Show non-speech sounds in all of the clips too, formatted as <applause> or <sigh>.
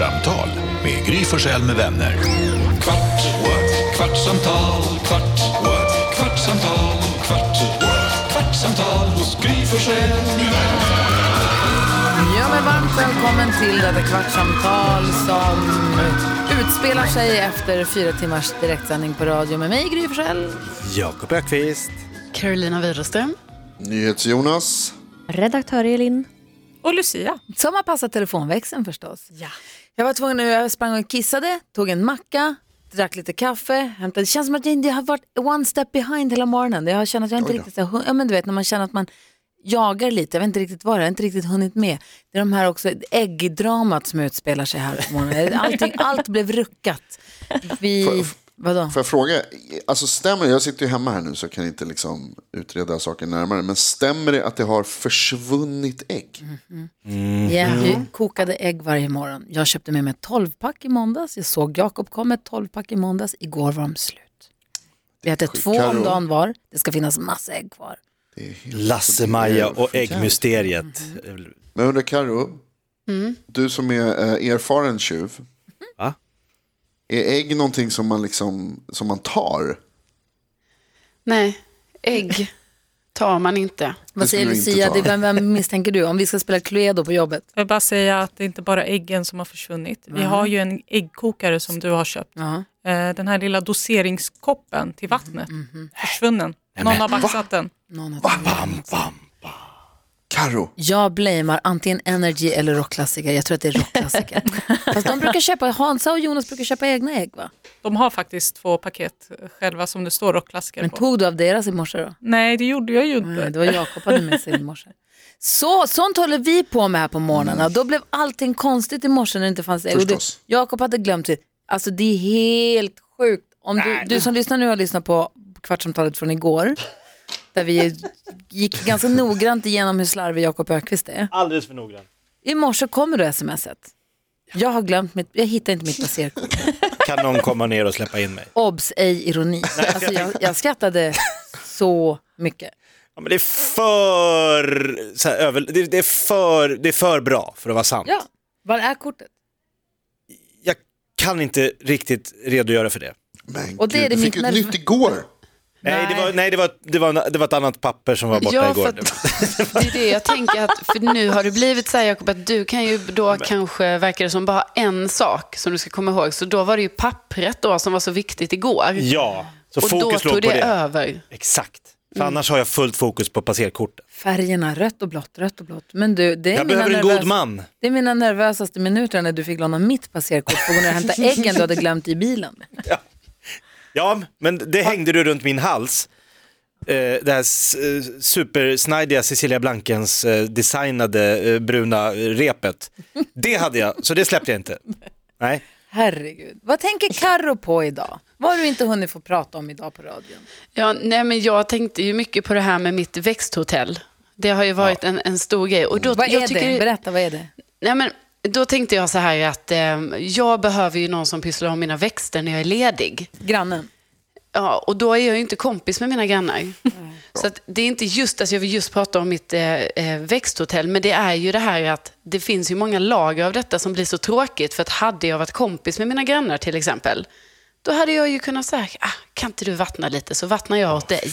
Kvartsamtal med Gry Forssell med vänner. Kvart, what? kvartsamtal, kvart, what? kvartsamtal, kvart, what? kvartsamtal hos Gry Forssell med vänner. Ja, men varmt välkommen till detta kvartsamtal som utspelar sig efter fyra timmars direktsändning på radio med mig, Gry Forssell. Jakob Ökvist. Carolina Widerström. NyhetsJonas. Redaktör Elin. Och Lucia. Som har passat telefonväxeln förstås. Ja. Jag var tvungen, jag sprang och kissade, tog en macka, drack lite kaffe, hämtade. Det känns som att jag, jag har varit one step behind hela morgonen. Jag har känt att jag inte riktigt, så- ja men du vet när man känner att man jagar lite, jag vet inte riktigt vad det är, jag har inte riktigt hunnit med. Det är de här också äggdramat som utspelar sig här på morgonen. <laughs> Allting, allt blev ruckat. Vi, Får- vadå? Får jag fråga, alltså stämmer det, jag sitter ju hemma här nu så jag kan inte liksom utreda saker närmare, men stämmer det att det har försvunnit ägg? Ja, vi kokade ägg varje morgon. Jag köpte med mig ett 12-pack i måndags. Jag såg Jakob kom med ett 12-pack i måndags. Igår var de slut. Vi äter två om dagen var. Det ska finnas massa ägg kvar. Lasse-Maja och äggmysteriet. Men undrar Karo, du som är eh, erfaren tjuv? Är ägg någonting som man, liksom, som man tar? Nej, ägg tar man inte. Vad skulle säger Lucia? Det, vem, vem misstänker du? Om vi ska spela Cluedo på jobbet? Jag vill bara säga att det inte bara är äggen som har försvunnit. Vi har ju en äggkokare som du har köpt. Ja. Eh, Den här lilla doseringskoppen till vattnet, försvunnen. Någon har baxat den. Någon har- Bam, bam. Karo, Jag blamear antingen Energy eller rockklassiker. Jag tror att det är rockklassiker. <laughs> Fast de brukar köpa, Hansa och Jonas brukar köpa egna ägg va? De har faktiskt två paket själva som det står rockklassiker Men på. tog du av deras i morse då? Nej, det gjorde jag ju Nej, inte. det var Jakob hade med sig i morse. Så, sånt håller vi på med här på morgnarna. Då blev allting konstigt i morse när det inte fanns ägg. Förstås. Jakob hade glömt det. Alltså det är helt sjukt. Om du, du som lyssnar nu har lyssnat på kvartsamtalet från igår. Där vi gick ganska noggrant igenom hur slarvig Jakob Ökvist är. Alldeles för noggrann. I morse kommer då smset. Jag har glömt mitt, jag hittar inte mitt passerkort. Kan någon komma ner och släppa in mig? Obs, ej ironi. Alltså jag, jag skrattade så mycket. Ja, men det är för, så här, över, det, det, är för, det är för bra för att vara sant. Ja, var är kortet? Jag kan inte riktigt redogöra för det. men Och det är gud, det du fick mitt ju ett nerv- nytt igår. Nej, det var, nej det, var, det, var, det var ett annat papper som var borta Ja, igår. för att, <laughs> det är det jag tänker att, för nu har det blivit så här Jakob, att du kan ju då kanske, verkar det som, bara en sak som du ska komma ihåg. Så då var det ju pappret då som var så viktigt igår. Ja, så och då fokus låg tog på det, det. över. Exakt. För annars har jag fullt fokus på passerkortet. Färgerna, rött och blått, rött och blått. Men du, det är, Jag mina, behöver en nervös- god man. det är mina nervösaste minuter när du fick låna mitt passerkort för att gå ner och hämta äggen du hade glömt i bilen. <laughs> Ja, men det hängde du runt min hals. Eh, det här eh, supersnajdiga Cecilia Blankens eh, designade eh, bruna repet. Det hade jag, så det släppte jag inte. Nej. Herregud. Vad tänker Karro på idag? Vad har du inte hunnit få prata om idag på radion? Ja, nej, men jag tänkte ju mycket på det här med mitt växthotell. Det har ju varit en, en stor grej. Och då, Vad är jag det? tycker- Berätta, vad är det? Nej, men då tänkte jag så här att eh, jag behöver ju någon som pysslar om mina växter när jag är ledig. Grannen. Ja, och då är jag ju inte kompis med mina grannar. Så att det är inte just, alltså jag vill just prata om mitt eh, eh, växthotell, men det är ju det här att det finns ju många lager av detta som blir så tråkigt. För att hade jag varit kompis med mina grannar till exempel, då hade jag ju kunnat säga, ah, kan inte du vattna lite så vattnar jag åt dig.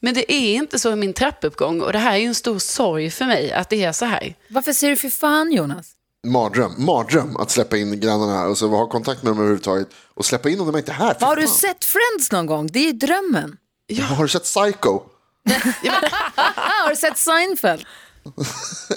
Men det är inte så i min trappuppgång och det här är ju en stor sorg för mig att det är så här. Varför säger du för fan Jonas? Mardröm, mardröm att släppa in grannarna och så ha kontakt med dem överhuvudtaget och släppa in dem när man inte är här. Har du sett Friends någon gång? Det är drömmen. Har du sett Psycho? <laughs> <laughs> Har du sett Seinfeld?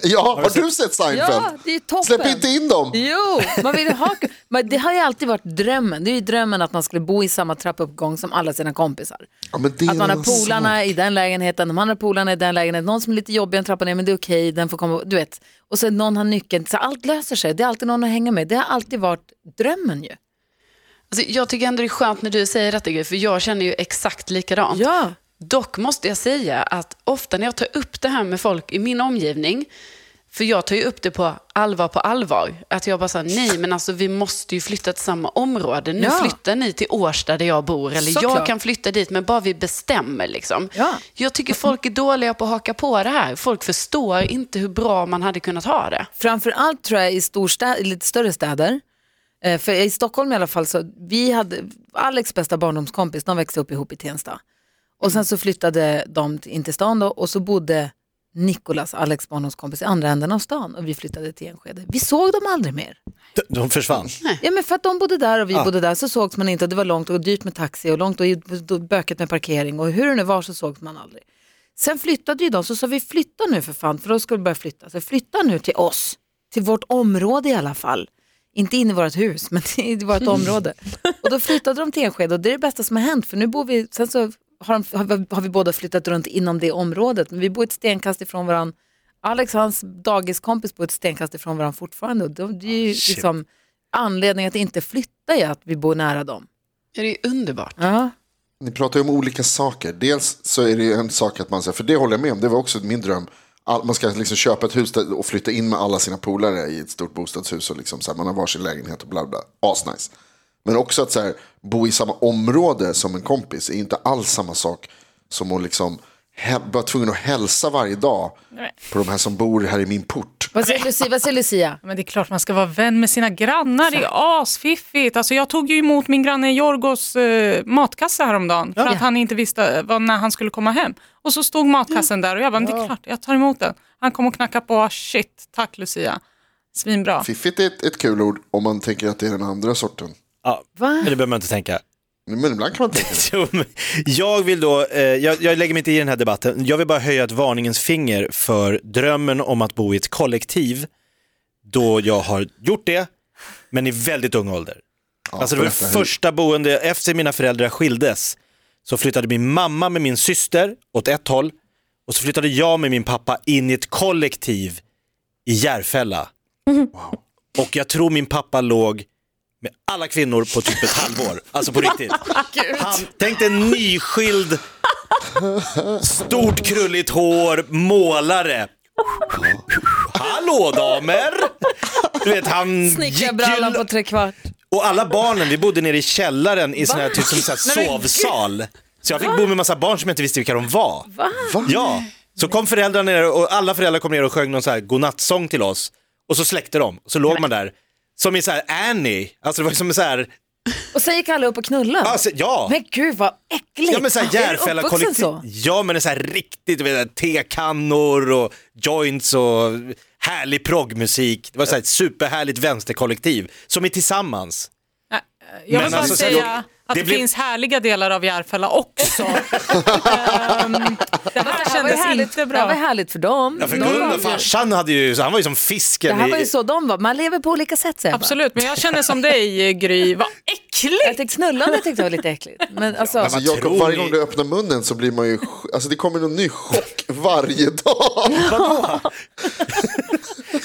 Ja, har du sett Seinfeld? Ja, det är toppen. Släpp inte in dem. Jo, man vill ha... Men det har ju alltid varit drömmen. Det är ju drömmen att man skulle bo i samma trappuppgång som alla sina kompisar. Ja, men det är Att man har polarna sak. i den lägenheten, de andra polarna i den lägenheten, någon som är lite jobbig en trappa ner men det är okej, den får komma, du vet. Och så någon har nyckeln, så allt löser sig, det är alltid någon att hänga med. Det har alltid varit drömmen ju. Alltså, jag tycker ändå det är skönt när du säger detta, för jag känner ju exakt likadant. Ja. Dock måste jag säga att ofta när jag tar upp det här med folk i min omgivning, För jag tar ju upp det på allvar på allvar. Att jag bara sa nej men alltså vi måste ju flytta till samma område. Nu Ja. flyttar ni till Årsta där jag bor. Eller Såklart. jag kan flytta dit men bara vi bestämmer liksom. Ja. Jag tycker folk är dåliga på att haka på det här. Folk förstår inte hur bra man hade kunnat ha det. Framför allt tror jag i storstad, i lite större städer. Eh, för i Stockholm i alla fall, så vi hade Alex bästa barndomskompis, de växte upp ihop i Tensta. Och sen så flyttade de till- in till stan då, och så bodde Nikolas, Alex barndomskompis, i andra änden av stan och vi flyttade till Enskede. Vi såg dem aldrig mer. De, de försvann. Ja men för att de bodde där och vi Ja. bodde där så sågs man inte och det var långt och dyrt med taxi och långt och bökigt med parkering och hur det nu var så sågs man aldrig. Sen flyttade ju de så sa vi flytta nu för fan för då ska vi börja flytta. Så flytta nu till oss, till vårt område i alla fall. Inte in i vårt hus <laughs> men i vårt område. <laughs> Och då flyttade de till Enskede och det är det bästa som har hänt för nu bor vi, sen så har, har, vi, har vi båda flyttat runt inom det området men vi bor ett stenkast ifrån varandra. Alex och hans dagiskompis bor ett stenkast ifrån varandra fortfarande och det är ju Shit. liksom anledningen att inte flytta är att vi bor nära dem. Ja, det är underbart. Ja. Ni pratar ju om olika saker. Dels så är det en sak att man säger, för det håller jag med om, det var också min dröm. All, man ska liksom köpa ett hus och flytta in med alla sina polare i ett stort bostadshus och liksom så här, man har varsin lägenhet och bla bla. Asnice. Men också att så här, bo i samma område som en kompis är inte alls samma sak som att liksom vara tvungen att hälsa varje dag på de här som bor här i min port. Vad säger Lucia? Vad säger Lucia? Men det är klart man ska vara vän med sina grannar, det är asfiffigt. Alltså jag tog ju emot min granne Jorgos eh, matkasse häromdagen för Ja. att han inte visste eh, vad, när han skulle komma hem. Och så stod matkassen där och jag bara, men det är klart, jag tar emot den. Han kom och knackade på, shit, tack Lucia. Svinbra. Fiffigt är ett, ett kul ord om man tänker att det är den andra sorten. Ja, Va? men det behöver man inte tänka. Men ibland kan man tänka det. Jo, men Jag vill då, eh, jag, jag lägger mig inte i den här debatten, jag vill bara höja ett varningens finger för drömmen om att bo i ett kollektiv då jag har gjort det, men i väldigt ung ålder. alltså det var det första boende, efter mina föräldrar skildes så flyttade min mamma med min syster åt ett håll och så flyttade jag med min pappa in i ett kollektiv i Järfälla. Och jag tror min pappa låg med alla kvinnor på typ ett halvår. Alltså på <laughs> riktigt. Han, tänk dig en nyskild, stort krulligt hår, målare. Hallå damer! Du vet han Snickra gick brallan ju... på tre kvart. Och alla barnen, vi bodde nere i källaren i sån här, typ som så här sovsal. Så jag fick bo med massa barn som jag inte visste vilka de var. Va? Ja, så kom föräldrarna ner och alla föräldrar kom ner och sjöng någon så här godnattsång till oss. Och så släckte de, så låg man där. Som i så här Annie, alltså det var som en så här, Och sen gick alla upp och knullade. alltså, ja. Men gud vad äckligt. Ja men såhär Är du Järfälla uppvuxen kollektiv. så? Ja men det är såhär riktigt, vet, tekannor och joints och härlig proggmusik. Det var såhär ett superhärligt vänsterkollektiv som är tillsammans. Jag Men vill bara alltså, så säga här, att det det, blir- finns härliga delar av Järfälla också. <laughs> Ehm, det här Det kändes härligt, inte det här var bra. härligt för dem. Ja för De Gunnar, farsan hade ju, han var ju som det fisken här var ju i... så de var. Man lever på olika sätt säger. Absolut, men jag känner som dig Gry, vad Jag äckligt! tyckte knullande tyckte jag var lite äckligt. Men alltså, Alltså, tror varje gång du öppnar munnen så blir man ju, alltså det kommer någon ny chock varje dag. <laughs>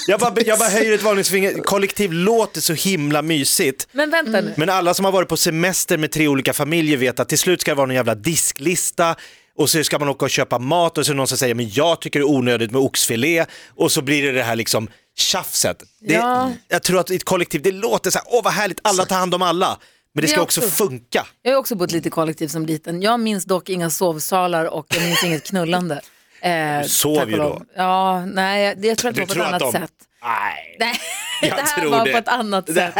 Jag bara, jag bara höjer ett varningsfinger, kollektiv låter så himla mysigt. men vänta nu. Men alla som har varit på semester med tre olika familjer vet att till slut ska det vara någon jävla disklista och så ska man åka och köpa mat och så är det någon som säger men jag tycker det är onödigt med oxfilé och så blir det det här liksom tjafset. Det, Ja. Jag tror att i ett kollektiv, det låter så här, åh vad härligt, alla tar hand om alla. Men det ska också också- funka. Jag har också bott lite kollektiv som liten. Jag minns dock inga sovsalar och jag minns inget knullande. Eh, sov och ju då. Ja, nej, jag, jag tror att det var på ett annat de- sätt. Nej. <laughs> Nej, Jag det här tror var det. på ett annat <laughs> sätt.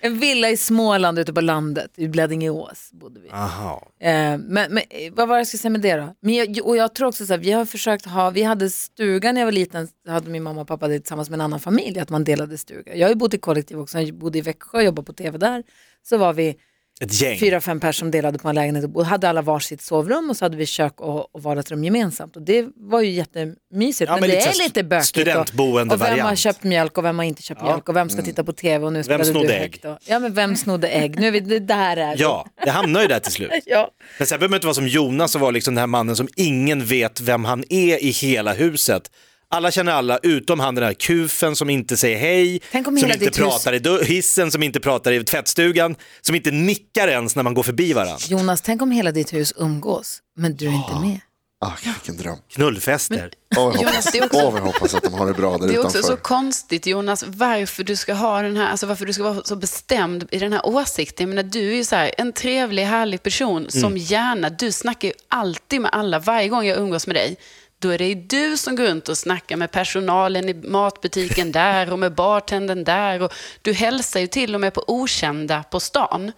En villa i Småland ute på landet, i Blädingeås bodde vi. Aha. Eh, men, men eh, vad var det jag skulle säga med det då? Men jag, och jag tror också så här, vi har försökt ha, vi hade stugan när jag var liten, hade min mamma och pappa det tillsammans med en annan familj, att man delade stuga. Jag har ju bott i kollektiv också, jag bodde i Växjö, jobbade på tv där. Så var vi Ett gäng. fyra, fem personer som delade på en lägenhet och hade alla varsitt sovrum och så hade vi kök och, och vardagsrum gemensamt. Och det var ju jättemysigt, Ja, men, men det är lite bökigt. Och, och vem har studentboende-variant. köpt mjölk och vem har inte köpt mjölk och vem ska titta på tv och nu spelade snodde du ägg? Och, ja, men vem snodde ägg? Nu är vi, det där är vi. Ja, det hamnar ju där till slut. <laughs> ja. Men sen behöver man inte vara som Jonas och vara liksom den här mannen som ingen vet vem han är i hela huset. Alla känner alla, utom han den här kufen som inte säger hej, som inte ditt hus- pratar i hissen, som inte pratar i tvättstugan, som inte nickar ens när man går förbi varandra. Jonas, tänk om hela ditt hus umgås, men du är inte med. Ah, vilken dröm. Knullfester. Åh, jag Jonas, det är också- vad jag hoppas att de har det bra där Det är också utanför. så konstigt Jonas, varför du ska ha den här, alltså varför du ska vara så bestämd i den här åsikten. Jag menar, du är ju så här, en trevlig, härlig person som gärna, du snackar ju alltid med alla, varje gång jag umgås med dig. Då är det ju du som går runt och snackar med personalen i matbutiken där och med bartendern där. Och du hälsar ju till och med på okända på stan.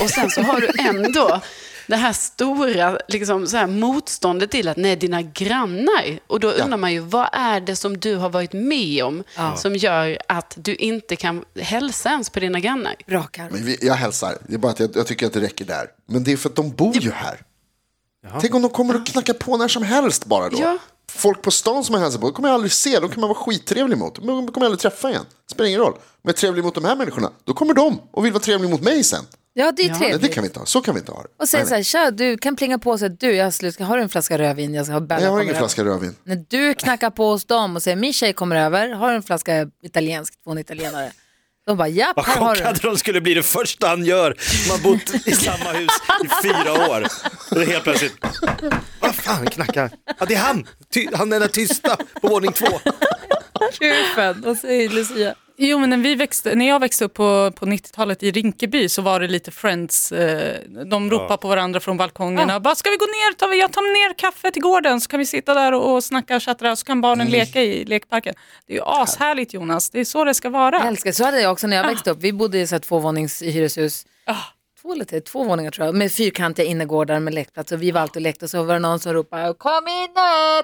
Och sen så har du ändå det här stora liksom, så här motståndet till att nej, dina grannar. Och då undrar man ju, vad är det som du har varit med om som gör att du inte kan hälsa ens på dina grannar? Bra. Men vi, jag hälsar, det är bara att jag, jag tycker att det räcker där. Men det är för att de bor ju här. Tänk om de kommer och knackar på när som helst bara då. Ja. Folk på stan som jag hälsar på, de kommer jag aldrig se, de kan man vara skittrevlig mot. Men de kommer jag aldrig träffa igen. Spelar ingen roll. Om jag är trevlig mot de här människorna, då kommer de och vill vara trevlig mot mig sen. Ja, det är Nej, trevligt. det kan vi inte ha, så kan vi inte ha det. Och säga Nej, så här, tja, du kan plinga på och säga, du, jag har slut, har du en flaska rödvin? Jag ska ha nej. Jag har ingen över." flaska rödvin. När du knackar på hos dem och säger, min tjej kommer över, har du en flaska italiensk, två italienare? De bara, japp, Vad här har du. chockade de skulle bli det första han gör. har bott i <laughs> samma hus i fyra år. Och det är helt plötsligt, vad fan knackar? Ja det är han, Ty han är den tysta på våning två. Kufen. Vad säger Lucia? Jo, men när, vi växte, när jag växte upp på, på 90-talet i Rinkeby så var det lite friends. Eh, de ropade på varandra från balkongerna. Bara, ska vi gå ner? Tar vi, jag tar ner kaffe till gården så kan vi sitta där och, och snacka och och så kan barnen leka i lekparken. Det är ju ashärligt Jonas, det är så det ska vara. Jag älskar, så hade jag också när jag växte upp. Vi bodde i så här tvåvånings hyreshus. Två eller tre, två våningar tror jag, med fyrkantiga innergårdar med lekplats. Och vi var alltid och lekte och så var det någon som ropade kom in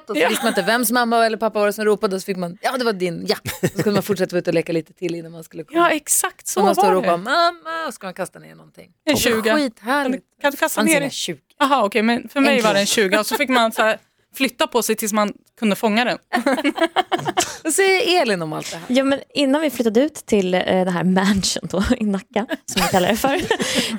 Och så visste man inte vems mamma eller pappa var det som ropade och så fick man, ja det var din, ja. Då skulle man fortsätta vara ute och leka lite till innan man skulle komma. Ja, exakt så så man och var ropar det. mamma och så ska man kasta ner någonting. En Det var 20. Skithärligt. Kan du kasta Fanns ner inga det? 20. Jaha, okej, men för mig En var det en krona. 20 och så fick man så här, flytta på sig tills man kunde fånga den. <laughs> Vad säger Elin om allt det här? Ja, men innan vi flyttade ut till eh, det här mansion då, <laughs> i Nacka, som vi kallar det för,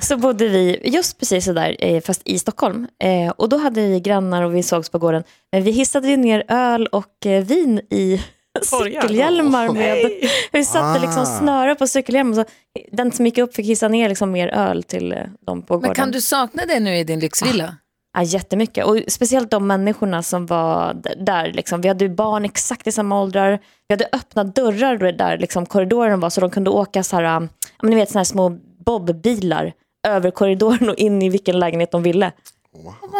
<laughs> så bodde vi just precis sådär, eh, fast i Stockholm. Eh, och då hade vi grannar och vi sågs på gården. Men vi hissade ju ner öl och eh, vin i cykelhjälmar. Med, vi satte liksom Ah. snöre på cykelhjälmen. Så den som gick upp fick hissa ner liksom mer öl till eh, dem på gården. Men kan du sakna det nu i din lyxvilla? Ja, jättemycket. Och speciellt de människorna som var där. Liksom. Vi hade barn exakt i samma åldrar. Vi hade öppna dörrar där liksom, korridoren var så de kunde åka så här, men ni vet, så här små bobbilar över korridoren och in i vilken lägenhet de ville.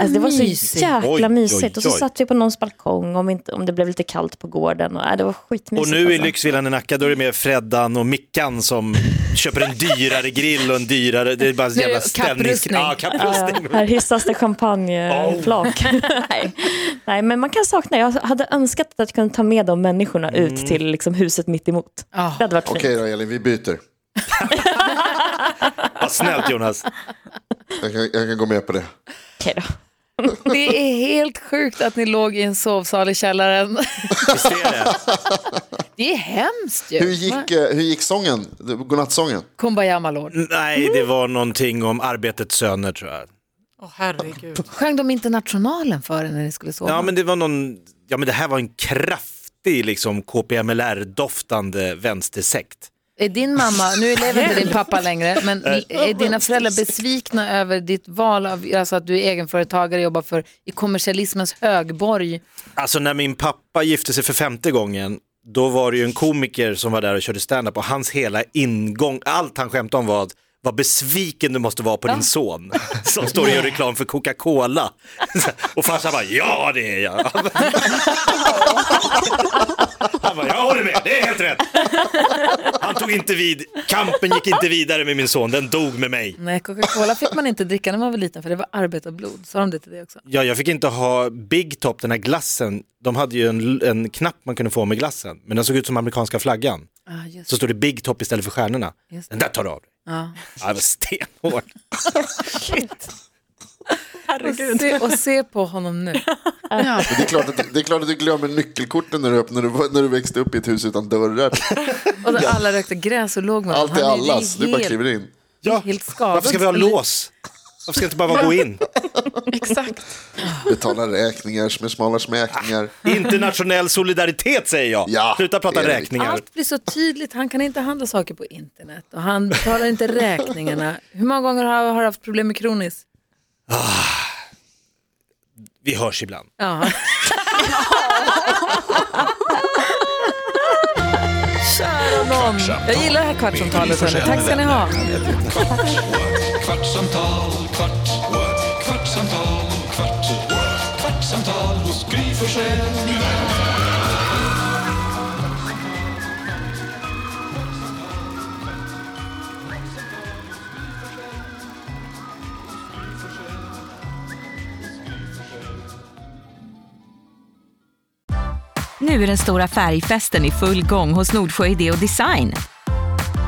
Alltså, det var så mysigt. jäkla Oj, oj, mysigt. Och så oj. satt vi på någons balkong om, inte, om det blev lite kallt på gården. Och, äh, det var skitmysigt. Och nu i alltså. lyxvillan i Nacka då är det mer Freddan och Mickan som köper en dyrare grill och en dyrare, det är bara en jävla. Ja, Ja, kapprustning. här hissas det champagneflak. <laughs> Nej. Nej, men man kan sakna. Jag hade önskat att jag kunde ta med de människorna Mm. ut till liksom, huset mitt emot. Ja. Det hade varit Okej fint. då Elin, vi byter. <laughs> Vad snällt Jonas. Jag kan, jag kan gå med på det. Okej då. Det är helt sjukt att ni låg i en sovsal i källaren. Visst är det? Det är hemskt ju. Hur gick, eh, hur gick sången? Godnattsången? Kumbaya Malord. Nej, det var någonting om Arbetets söner tror jag. Åh herregud. Sjöng de Internationalen för er när ni skulle sova? Ja, men det var någon, ja men det här var en kraftig liksom KPMLR-doftande vänstersekt. Är din mamma, nu lever inte din pappa <laughs> längre, men är dina föräldrar besvikna över ditt val av, alltså att du är egenföretagare och jobbar för i kommersialismens högborg? Alltså när min pappa gifte sig för femte gången, då var det ju en komiker som var där och körde stand-up och hans hela ingång, allt han skämtade om var att vad besviken du måste vara på din son som står och gör reklam för Coca-Cola. <laughs> Och farsan bara, ja det är jag. <laughs> Han bara, jag håller med, det är helt rätt. Han tog inte vid, kampen gick inte vidare med min son, den dog med mig. Nej, Coca-Cola fick man inte dricka när man var liten för det var arbetarblod. Sa de det till dig också? Ja, jag fick inte ha Big Top, den här glassen. De hade ju en, en knapp man kunde få med glassen, men den såg ut som amerikanska flaggan. Ah. Så står det Big Top istället för stjärnorna. Den där tar du av dig. Ja. Ja, det var stenhårt. <laughs> Och, se, och se på honom nu. Men det, är klart att, det är klart att du glömmer nyckelkorten när du, när, du, när du växte upp i ett hus utan dörrar. <laughs> Och där alla rökte gräs och låg med Allt är. Han allas, du bara kliver in. Ja, Helt skadad. varför ska vi ha <laughs> lås? Varför ska det inte bara gå in? <laughs> Exakt. Betala räkningar med smala smäkningar. Internationell solidaritet säger jag. Ja, Sluta prata det är det. räkningar. Allt blir så tydligt. Han kan inte handla saker på internet och han betalar inte räkningarna. Hur många gånger har du haft problem med kronis? Vi hörs ibland. Ja. <laughs> Kära någon. Jag gillar det här kvartsamtalet. Tack ska ni ha. Kvartsamtal, kvart, what? kvartsamtal, kvart, what? kvartsamtal hos Gry Forssell med vänner. Nu är den stora färgfesten i full gång hos Nordsjö Idé och Design.